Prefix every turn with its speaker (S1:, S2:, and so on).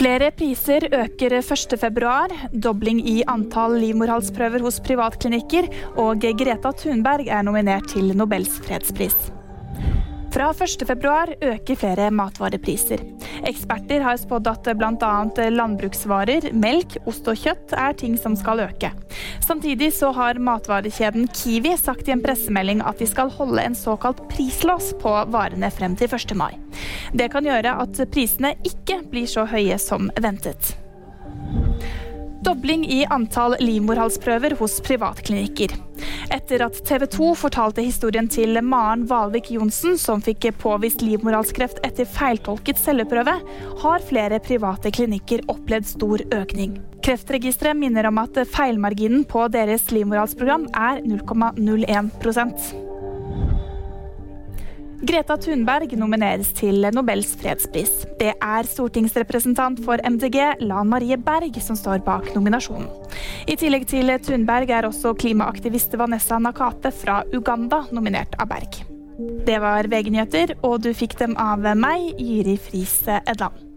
S1: Flere priser øker 1.2. Dobling i antall livmorhalsprøver hos privatklinikker. Og Greta Thunberg er nominert til Nobels fredspris. Fra 1.2 øker flere matvarepriser. Eksperter har spådd at bl.a. landbruksvarer, melk, ost og kjøtt er ting som skal øke. Samtidig så har matvarekjeden Kiwi sagt i en pressemelding at de skal holde en såkalt prislås på varene frem til 1. mai. Det kan gjøre at prisene ikke blir så høye som ventet. Dobling i antall livmorhalsprøver hos privatklinikker. Etter at TV 2 fortalte historien til Maren Valvik Johnsen, som fikk påvist livmorhalskreft etter feiltolket celleprøve, har flere private klinikker opplevd stor økning. Kreftregisteret minner om at feilmarginen på deres livmorhalsprogram er 0,01 Greta Thunberg nomineres til Nobels fredspris. Det er stortingsrepresentant for MDG Lan Marie Berg som står bak nominasjonen. I tillegg til Thunberg er også klimaaktivist Vanessa Nakate fra Uganda nominert av Berg. Det var VG-nyheter, og du fikk dem av meg, Jiri Friis Edland.